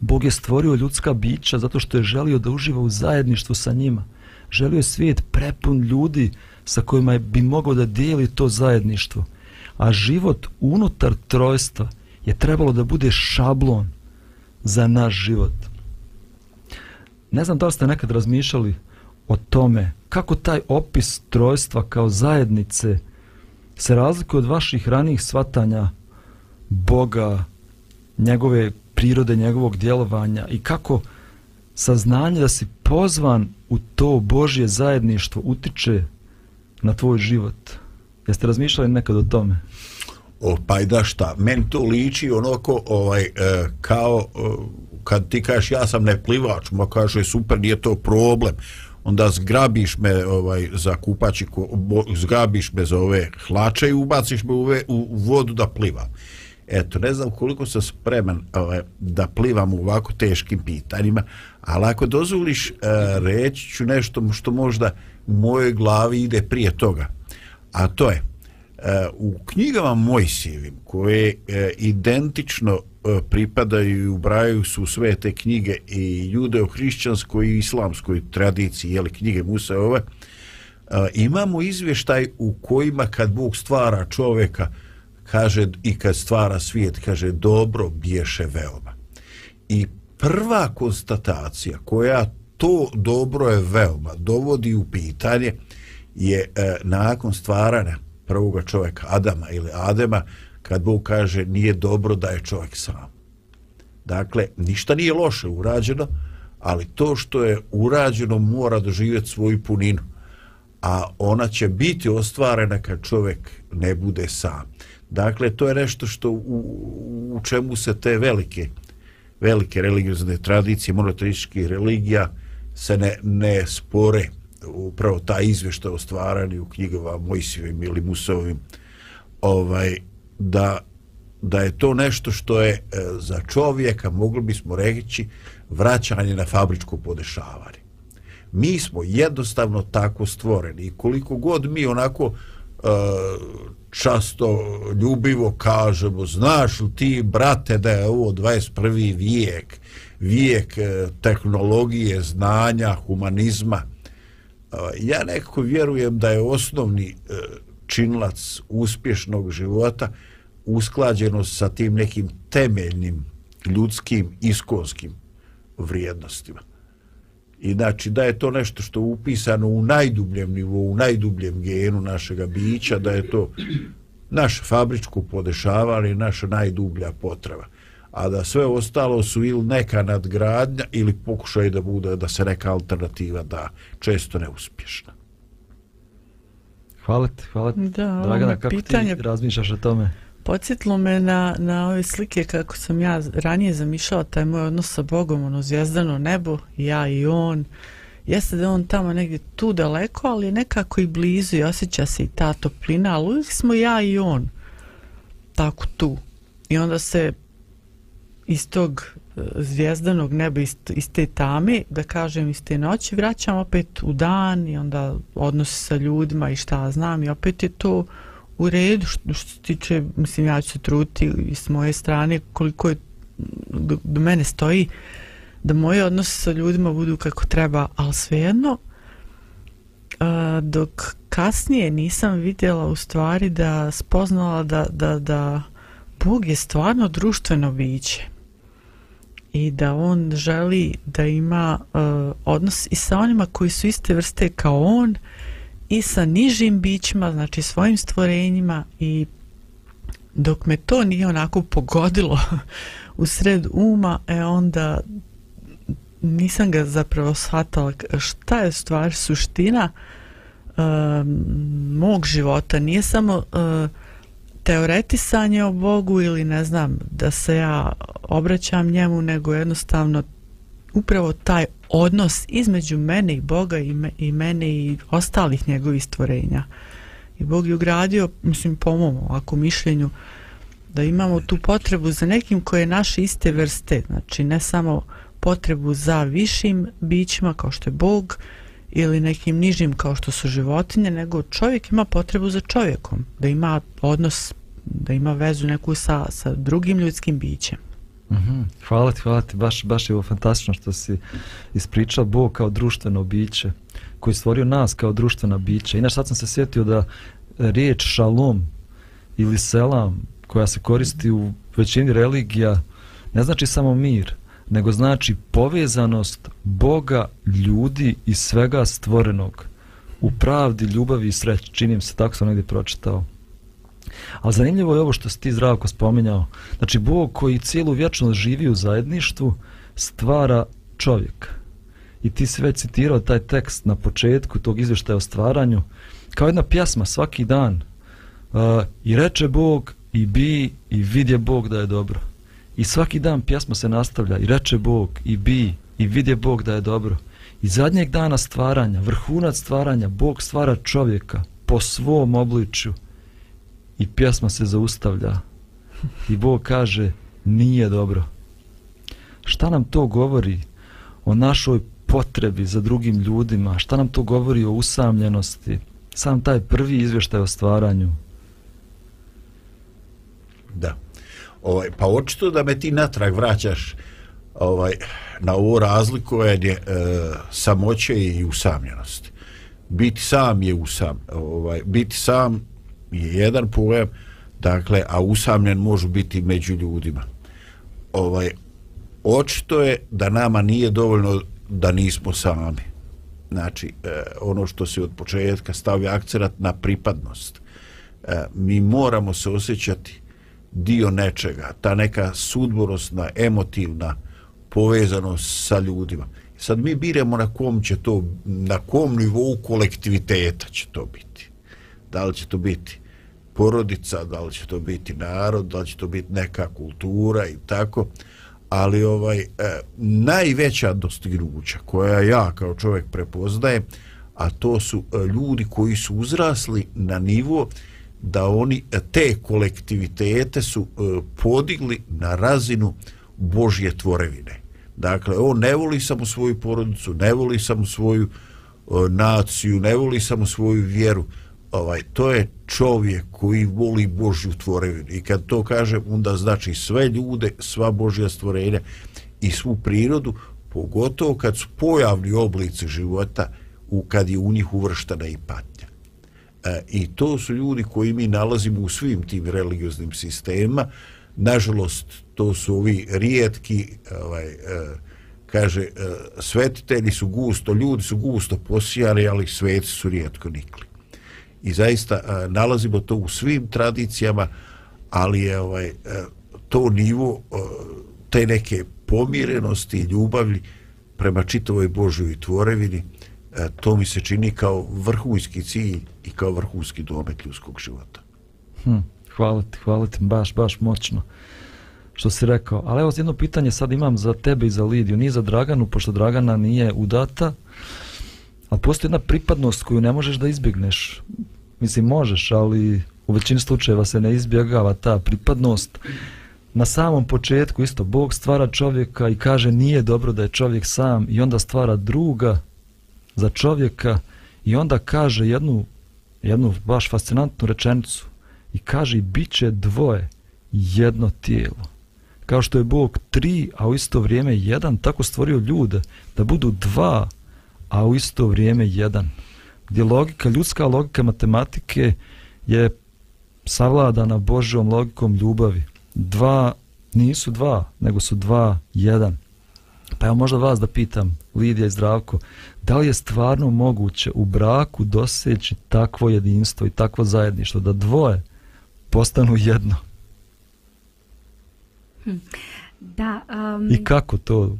Bog je stvorio ljudska bića zato što je želio da uživa u zajedništvu sa njima. Želio je svijet prepun ljudi sa kojima bi mogao da dijeli to zajedništvo. A život unutar trojstva je trebalo da bude šablon za naš život. Ne znam da li ste nekad razmišljali o tome kako taj opis trojstva kao zajednice se razlikuje od vaših ranijih svatanja Boga, njegove prirode, njegovog djelovanja i kako saznanje da si pozvan u to Božje zajedništvo utiče na tvoj život. Jeste razmišljali nekad o tome? o, pa i da šta, meni to liči onako ovaj, e, kao e, kad ti kažeš ja sam neplivač, ma kaže super, nije to problem, onda zgrabiš me ovaj za kupači zgrabiš me za ove hlače i ubaciš me u, ve, u vodu da plivam. Eto ne znam koliko sam spreman ovaj, da plivam u ovako teškim pitanjima ali ako dozvoliš eh, reći ću nešto što možda u mojoj glavi ide prije toga. A to je eh, u knjigama Mojsijevim koje eh, identično E, pripadaju i ubrajaju su sve te knjige i judeo-hrišćanskoj i islamskoj tradiciji jeli, knjige Musa ove, e, imamo izvještaj u kojima kad Bog stvara čoveka kaže i kad stvara svijet kaže dobro bješe veoma. I prva konstatacija koja to dobro je veoma dovodi u pitanje je e, nakon stvaranja prvoga čovjeka Adama ili Adema kad Bog kaže nije dobro da je čovjek sam. Dakle, ništa nije loše urađeno, ali to što je urađeno mora doživjeti svoju puninu, a ona će biti ostvarena kad čovjek ne bude sam. Dakle, to je nešto što u, u čemu se te velike velike religiozne tradicije, monoteističkih religija se ne, ne spore upravo ta izvešta o stvaranju u knjigama Mojsijevim ili Musovim ovaj, da, da je to nešto što je e, za čovjeka, mogli bismo reći, vraćanje na fabričko podešavanje. Mi smo jednostavno tako stvoreni i koliko god mi onako e, často ljubivo kažemo, znaš li ti, brate, da je ovo 21. vijek, vijek e, tehnologije, znanja, humanizma. E, ja nekako vjerujem da je osnovni e, činlac uspješnog života usklađenost sa tim nekim temeljnim ljudskim iskonskim vrijednostima. I znači da je to nešto što je upisano u najdubljem nivou, u najdubljem genu našega bića, da je to naš fabričko podešavanje, naša najdublja potreba. A da sve ostalo su ili neka nadgradnja ili pokušaj da bude da se neka alternativa da često neuspješna. Hvala ti, hvala ti. Da, Dragana, kako pitanje... ti razmišljaš o tome? Podsjetilo me na, na ove slike kako sam ja ranije zamišljala taj moj odnos sa Bogom, ono zvijezdano nebo, ja i on. Jeste da on tamo negdje tu daleko, ali nekako i blizu i osjeća se i ta toplina, ali uvijek smo ja i on tako tu. I onda se iz tog zvijezdanog neba, iz, iz te tame, da kažem iz te noći, vraćam opet u dan i onda odnos sa ljudima i šta znam i opet je to u redu što, što se tiče, mislim ja ću se truti i s moje strane koliko je do, do mene stoji da moje odnose sa ljudima budu kako treba, ali svejedno a, dok kasnije nisam vidjela u stvari da spoznala da, da, da Bog je stvarno društveno biće i da on želi da ima uh, odnos i sa onima koji su iste vrste kao on i sa nižim bićima, znači svojim stvorenjima i dok me to nije onako pogodilo u sred uma, e onda nisam ga zapravo shvatala šta je stvar suština uh, mog života. Nije samo uh, teoretisanje o Bogu ili ne znam da se ja obraćam njemu, nego jednostavno upravo taj odnos između mene i Boga i, me, i mene i ostalih njegovih stvorenja. I Bog je ugradio, mislim, po mom ovako mišljenju, da imamo tu potrebu za nekim koje je naše iste vrste, znači ne samo potrebu za višim bićima kao što je Bog ili nekim nižim kao što su životinje, nego čovjek ima potrebu za čovjekom, da ima odnos, da ima vezu neku sa, sa drugim ljudskim bićem. Mm Hvala ti, hvala ti, baš, baš je ovo fantastično što si ispričao Bog kao društveno biće, koji je stvorio nas kao društvena bića. Inače, sad sam se sjetio da riječ šalom ili selam, koja se koristi u većini religija, ne znači samo mir, nego znači povezanost Boga, ljudi i svega stvorenog u pravdi, ljubavi i sreći. Činim se, tako sam negdje pročitao. Ali zanimljivo je ovo što si ti zdravko spominjao. Znači, Bog koji cijelu vječnost živi u zajedništvu, stvara čovjeka. I ti si već citirao taj tekst na početku tog izvještaja o stvaranju, kao jedna pjesma svaki dan. Uh, I reče Bog, i bi i vidje Bog da je dobro. I svaki dan pjesma se nastavlja i reče Bog i bi i vide Bog da je dobro. I zadnjeg dana stvaranja, vrhunac stvaranja, Bog stvara čovjeka po svom obličju i pjesma se zaustavlja. I Bog kaže nije dobro. Šta nam to govori o našoj potrebi za drugim ljudima? Šta nam to govori o usamljenosti? Sam taj prvi izvještaj o stvaranju. Da. Ovaj, pa očito da me ti natrag vraćaš ovaj, na ovo razlikovanje e, samoće i usamljenosti. Biti sam je usam, ovaj, biti sam je jedan pojam, dakle, a usamljen može biti među ljudima. Ovaj, očito je da nama nije dovoljno da nismo sami. Znači, e, ono što se od početka stavlja akcerat na pripadnost. E, mi moramo se osjećati dio nečega, ta neka sudborosna, emotivna povezanost sa ljudima. Sad mi biramo na kom će to, na kom nivou kolektiviteta će to biti. Da li će to biti porodica, da li će to biti narod, da li će to biti neka kultura i tako. Ali ovaj e, najveća dostignuća koja ja kao čovjek prepoznajem, a to su e, ljudi koji su uzrasli na nivo da oni te kolektivitete su e, podigli na razinu Božje tvorevine. Dakle, on ne voli samo svoju porodicu, ne voli samo svoju e, naciju, ne voli samo svoju vjeru. Ovaj, to je čovjek koji voli Božju tvorevinu. I kad to kaže, onda znači sve ljude, sva Božja stvorenja i svu prirodu, pogotovo kad su pojavni oblici života, u, kad je u njih uvrštena i patnja. E, I to su ljudi koji mi nalazimo u svim tim religioznim sistemima. Nažalost, to su ovi rijetki, e, ovaj, e, kaže, e, svetitelji su gusto, ljudi su gusto posijali, ali sveci su rijetko nikli. I zaista e, nalazimo to u svim tradicijama, ali je ovaj, e, to nivo e, te neke pomirenosti i ljubavlji prema čitovoj Božoj tvorevini, e, to mi se čini kao vrhunski cilj i kao vrhunski domet ljudskog života. Hm, hvala ti, hvala ti, baš, baš moćno što si rekao. Ali evo jedno pitanje sad imam za tebe i za Lidiju, nije za Draganu, pošto Dragana nije udata, ali postoji jedna pripadnost koju ne možeš da izbjegneš. Mislim, možeš, ali u većini slučajeva se ne izbjegava ta pripadnost. Na samom početku isto Bog stvara čovjeka i kaže nije dobro da je čovjek sam i onda stvara druga za čovjeka i onda kaže jednu, jednu baš fascinantnu rečenicu i kaže i bit će dvoje jedno tijelo kao što je Bog tri, a u isto vrijeme jedan, tako stvorio ljude da budu dva, a u isto vrijeme jedan. Gdje logika, ljudska logika matematike je savladana Božjom logikom ljubavi. Dva nisu dva, nego su dva, jedan. Pa evo možda vas da pitam, Lidija i Zdravko, da li je stvarno moguće u braku doseći takvo jedinstvo i takvo zajedništvo, da dvoje postanu jedno? Hm. Da, um, I kako to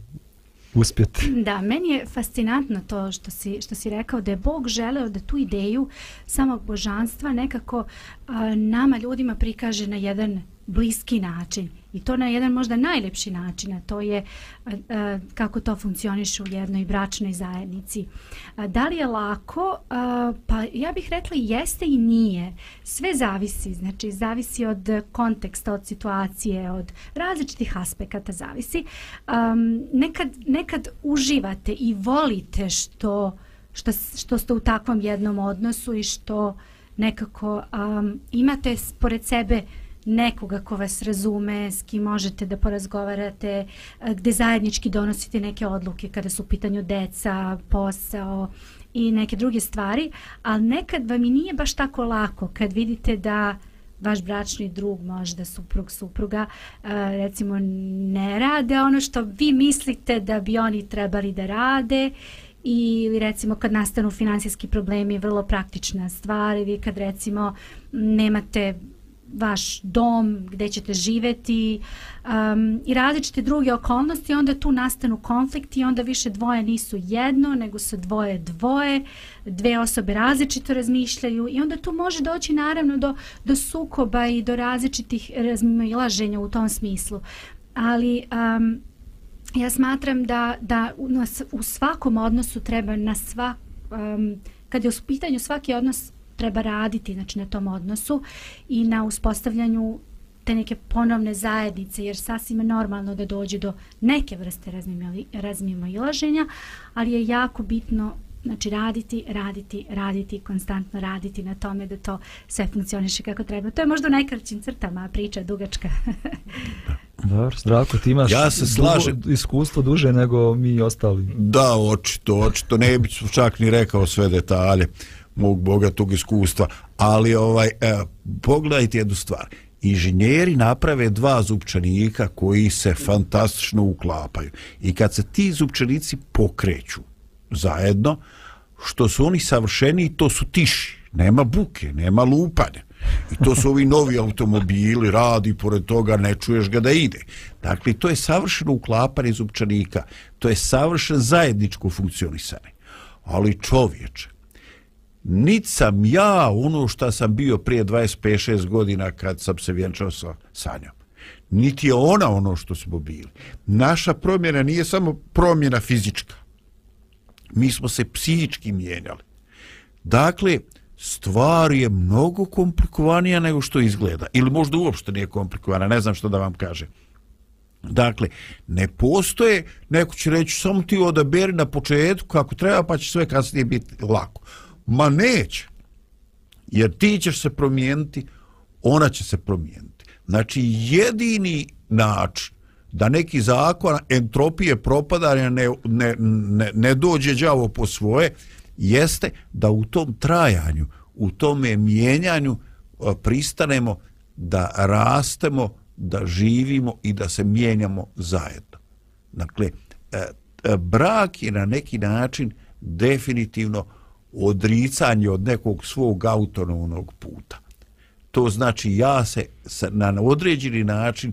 uspjeti? Da, meni je fascinantno to što si, što si rekao da je Bog želeo da tu ideju samog božanstva nekako uh, nama ljudima prikaže na jedan bliski način i to na jedan možda najlepši način a to je a, a, kako to funkcioniše u jednoj bračnoj zajednici. A, da li je lako? A, pa ja bih rekla jeste i nije. Sve zavisi znači zavisi od konteksta od situacije od različitih aspekata zavisi. A, nekad, nekad uživate i volite što što, što ste u takvom jednom odnosu i što nekako um, imate pored sebe nekoga ko vas razume, s kim možete da porazgovarate, e, gde zajednički donosite neke odluke kada su u pitanju deca, posao i neke druge stvari, ali nekad vam i nije baš tako lako kad vidite da vaš bračni drug, možda suprug, supruga, e, recimo ne rade ono što vi mislite da bi oni trebali da rade ili recimo kad nastanu finansijski problemi, vrlo praktična stvar ili kad recimo nemate vaš dom, gdje ćete živeti um, i različite druge okolnosti, onda tu nastanu konflikti i onda više dvoje nisu jedno, nego su dvoje dvoje, dve osobe različito razmišljaju i onda tu može doći naravno do, do sukoba i do različitih razmilaženja u tom smislu. Ali um, ja smatram da, da u, u svakom odnosu treba na sva, um, kad je u pitanju svaki odnos treba raditi znači na tom odnosu i na uspostavljanju te neke ponovne zajednice jer sasvim je normalno da dođe do neke vrste razmimo ilaženja ali je jako bitno znači raditi, raditi, raditi, konstantno raditi na tome da to sve funkcioniše kako treba. To je možda u najkraćim crtama priča dugačka. Dobro, Zdravko, ti imaš ja se slažem. Dugo, iskustvo duže nego mi ostali. Da, očito, očito. Ne bih čak ni rekao sve detalje mog bogatog iskustva, ali ovaj e, pogledajte jednu stvar. Inženjeri naprave dva zupčanika koji se fantastično uklapaju. I kad se ti zupčanici pokreću zajedno, što su oni savršeni, to su tiši. Nema buke, nema lupanja. I to su ovi novi automobili, radi, pored toga ne čuješ ga da ide. Dakle, to je savršeno uklapanje zupčanika. To je savršen zajedničko funkcionisanje. Ali čovječe, nit sam ja ono što sam bio prije 25-6 godina kad sam se vjenčao sa Sanjom. Niti je ona ono što smo bili. Naša promjena nije samo promjena fizička. Mi smo se psihički mijenjali. Dakle, stvar je mnogo komplikovanija nego što izgleda. Ili možda uopšte nije komplikovana, ne znam što da vam kažem. Dakle, ne postoje, neko će reći, samo ti odaberi na početku kako treba, pa će sve kasnije biti lako. Ma neće. Jer ti ćeš se promijeniti, ona će se promijeniti. Znači, jedini način da neki zakon entropije propadanja ne, ne, ne, ne dođe đavo po svoje, jeste da u tom trajanju, u tome mijenjanju pristanemo da rastemo, da živimo i da se mijenjamo zajedno. Dakle, e, e, brak je na neki način definitivno odricanje od nekog svog autonomnog puta. To znači ja se na određeni način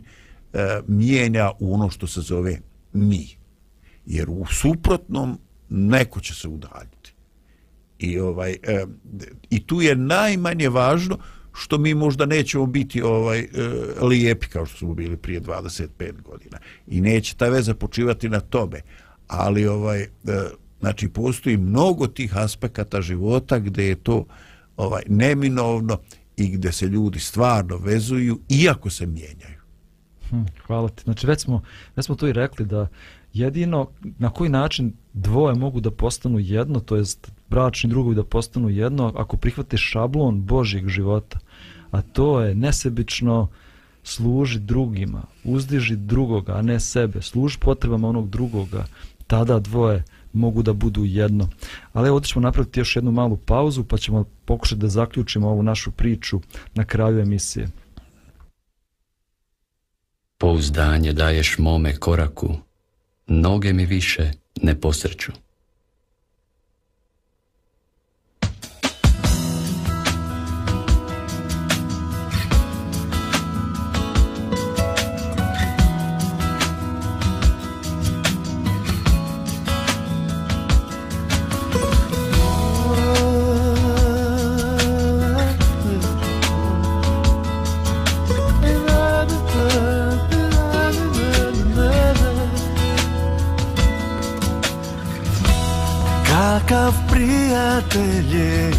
e, mijenja u ono što se zove mi. Jer u suprotnom neko će se udaljiti. I, ovaj, e, I tu je najmanje važno što mi možda nećemo biti ovaj e, lijepi kao što smo bili prije 25 godina. I neće ta veza počivati na tome. Ali ovaj... E, Znači, postoji mnogo tih aspekata života gdje je to ovaj neminovno i gdje se ljudi stvarno vezuju, iako se mijenjaju. Hm, hvala ti. Znači, već smo, već smo to i rekli da jedino na koji način dvoje mogu da postanu jedno, to jest bračni drugovi da postanu jedno, ako prihvate šablon Božjeg života, a to je nesebično služi drugima, uzdiži drugoga, a ne sebe, služi potrebama onog drugoga, tada dvoje mogu da budu jedno. Ali evo ćemo napraviti još jednu malu pauzu pa ćemo pokušati da zaključimo ovu našu priču na kraju emisije. Pouzdanje daješ mome koraku, noge mi više ne posreću. Prijatelj je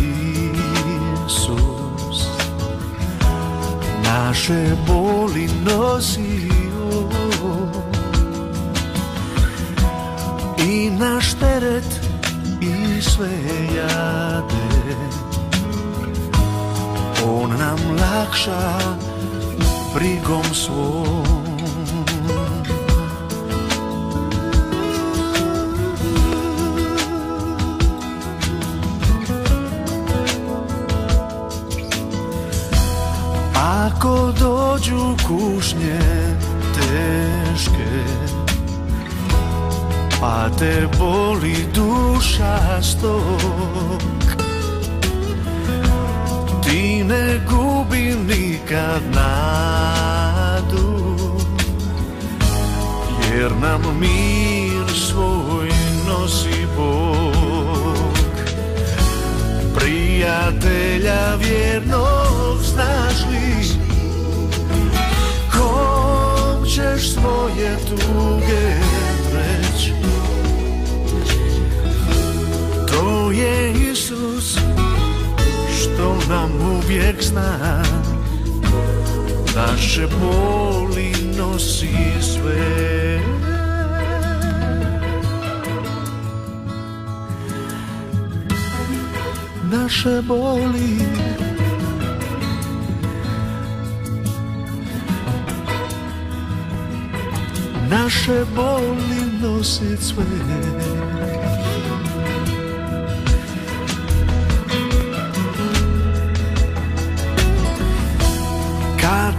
Isus. Naše boli nosio I naš teret i sve jade. On nam lakša brigom svoj Ako dođu kušnje teške Pa te boli duša stok. Ti ne gubi nikad nadu Jer nam mir svoj nosi Bog. Prijatelja vjernog znaš li ćeš svoje tuge reći To je Isus što nam uvijek zna. Naše boli nosi sve. Naše boli Naše boli nosi sve.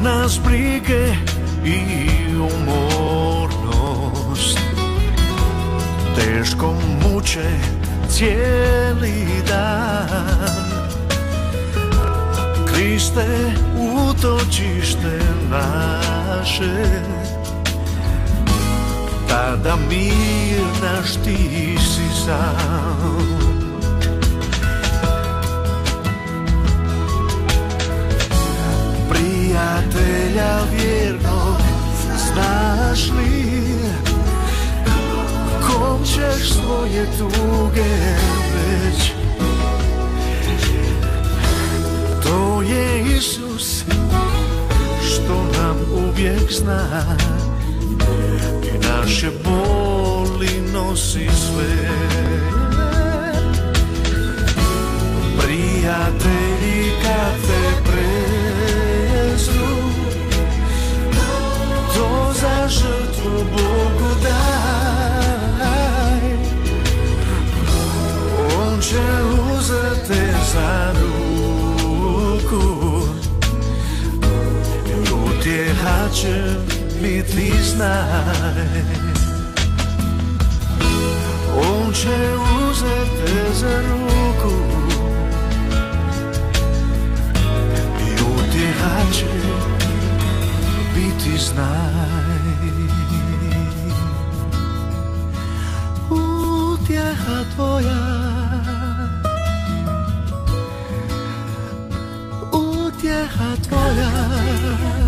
Nas brige i umornost Teško muče cijeli dan. Kriste utočište naše. Sada mir naš ti si sam. Prijatelja vjerno Znaš li Kom ćeš svoje tuge već? To je Isus Što nam uvijek znaš naše boli nosi sve Prijatelji kad te žrtvu Bogu daj On će uzeti za ruku Utjeha će biti znaj. On će uzeti za ruku I utjeha će biti znaj. Utjeha tvoja Utjeha tvoja.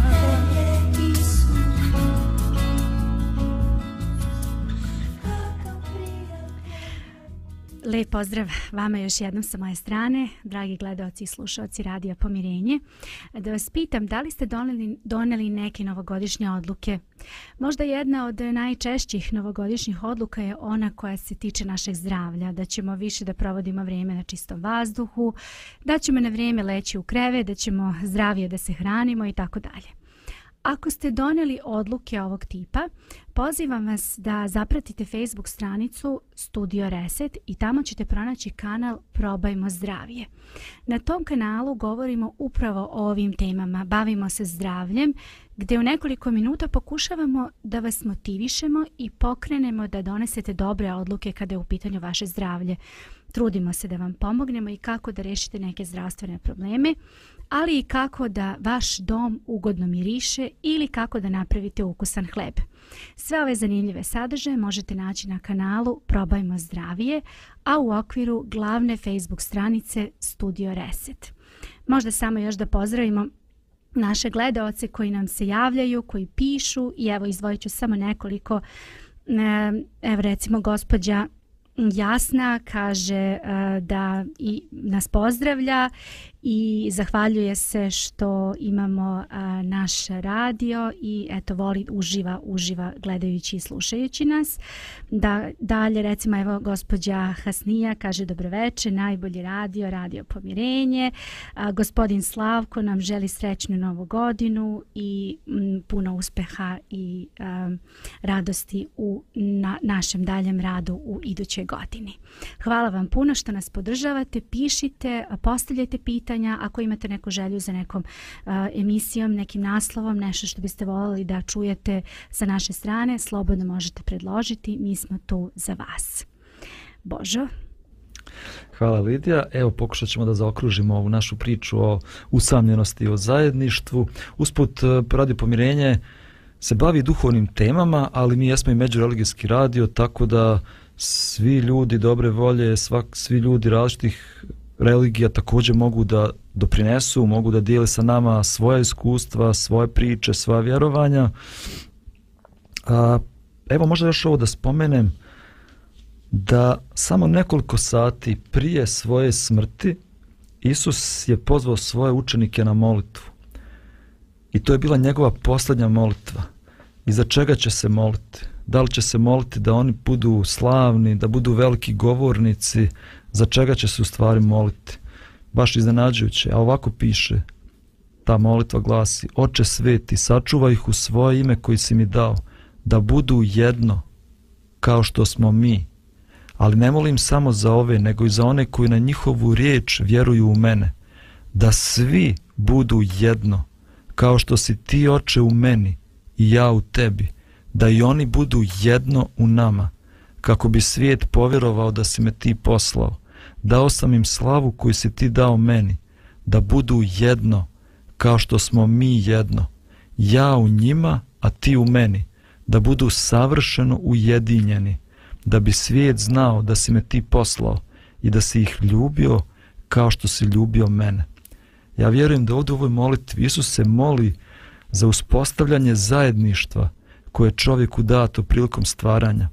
Lijep pozdrav vama još jednom sa moje strane, dragi gledalci i slušalci Radija Pomirenje. Da vas pitam, da li ste doneli, doneli neke novogodišnje odluke? Možda jedna od najčešćih novogodišnjih odluka je ona koja se tiče našeg zdravlja, da ćemo više da provodimo vrijeme na čistom vazduhu, da ćemo na vrijeme leći u kreve, da ćemo zdravije da se hranimo i tako dalje. Ako ste doneli odluke ovog tipa, pozivam vas da zapratite Facebook stranicu Studio Reset i tamo ćete pronaći kanal Probajmo zdravije. Na tom kanalu govorimo upravo o ovim temama, bavimo se zdravljem, gdje u nekoliko minuta pokušavamo da vas motivišemo i pokrenemo da donesete dobre odluke kada je u pitanju vaše zdravlje. Trudimo se da vam pomognemo i kako da rešite neke zdravstvene probleme ali i kako da vaš dom ugodno miriše ili kako da napravite ukusan hleb. Sve ove zanimljive sadržaje možete naći na kanalu Probajmo zdravije, a u okviru glavne Facebook stranice Studio Reset. Možda samo još da pozdravimo naše gledaoce koji nam se javljaju, koji pišu i evo izvojit ću samo nekoliko. Evo recimo gospođa Jasna kaže eh, da i nas pozdravlja i zahvaljuje se što imamo a, naš radio i eto voli uživa uživa gledajući i slušajući nas. Da dalje recimo evo gospođa Hasnija kaže dobroveče najbolji radio radio pomirenje. A, gospodin Slavko nam želi srećnu novu godinu i m, puno uspeha i a, radosti u na, našem daljem radu u idućoj godini. Hvala vam puno što nas podržavate pišite postavljajte pitanje pitanja, ako imate neku želju za nekom uh, emisijom, nekim naslovom, nešto što biste voljeli da čujete sa naše strane, slobodno možete predložiti, mi smo tu za vas. Božo? Hvala Lidija. Evo pokušat ćemo da zaokružimo ovu našu priču o usamljenosti i o zajedništvu. Usput e, Radio Pomirenje se bavi duhovnim temama, ali mi jesmo i međureligijski radio, tako da svi ljudi dobre volje, svak, svi ljudi različitih religija također mogu da doprinesu, mogu da dijele sa nama svoje iskustva, svoje priče, svoje vjerovanja. A, evo možda još ovo da spomenem da samo nekoliko sati prije svoje smrti Isus je pozvao svoje učenike na molitvu. I to je bila njegova posljednja molitva. I za čega će se moliti? Da li će se moliti da oni budu slavni, da budu veliki govornici, za čega će se u stvari moliti? Baš iznenađujuće. A ovako piše, ta molitva glasi, Oče sveti, sačuvaj ih u svoje ime koji si mi dao, da budu jedno, kao što smo mi. Ali ne molim samo za ove, nego i za one koji na njihovu riječ vjeruju u mene, da svi budu jedno, kao što si ti, oče, u meni i ja u tebi, da i oni budu jedno u nama, kako bi svijet povjerovao da si me ti poslao. Dao sam im slavu koju si ti dao meni, da budu jedno, kao što smo mi jedno, ja u njima, a ti u meni, da budu savršeno ujedinjeni, da bi svijet znao da si me ti poslao i da si ih ljubio kao što si ljubio mene. Ja vjerujem da ovdje u ovoj molitvi Isus se moli za uspostavljanje zajedništva koje je čovjeku dato prilikom stvaranja.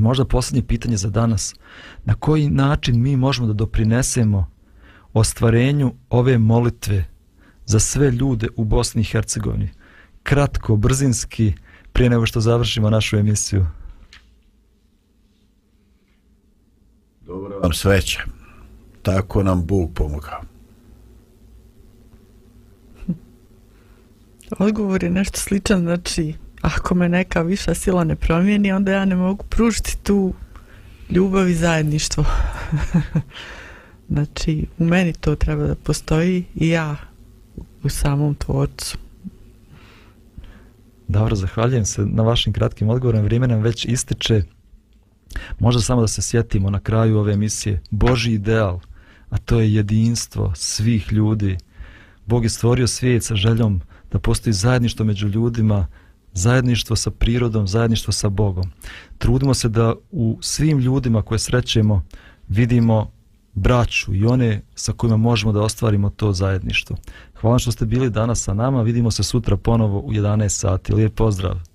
I možda posljednje pitanje za danas. Na koji način mi možemo da doprinesemo ostvarenju ove molitve za sve ljude u Bosni i Hercegovini? Kratko, brzinski, prije nego što završimo našu emisiju. Dobro vam sveće. Tako nam Bog pomogao. Odgovor je nešto sličan, znači ako me neka viša sila ne promijeni, onda ja ne mogu pružiti tu ljubav i zajedništvo. znači, u meni to treba da postoji i ja u samom tvorcu. Dobro, zahvaljujem se na vašim kratkim odgovorom. Vrijeme nam već ističe. Možda samo da se sjetimo na kraju ove emisije. Boži ideal, a to je jedinstvo svih ljudi. Bog je stvorio svijet sa željom da postoji zajedništvo među ljudima, zajedništvo sa prirodom, zajedništvo sa Bogom. Trudimo se da u svim ljudima koje srećemo vidimo braću i one sa kojima možemo da ostvarimo to zajedništvo. Hvala što ste bili danas sa nama, vidimo se sutra ponovo u 11 sati. Lijep pozdrav!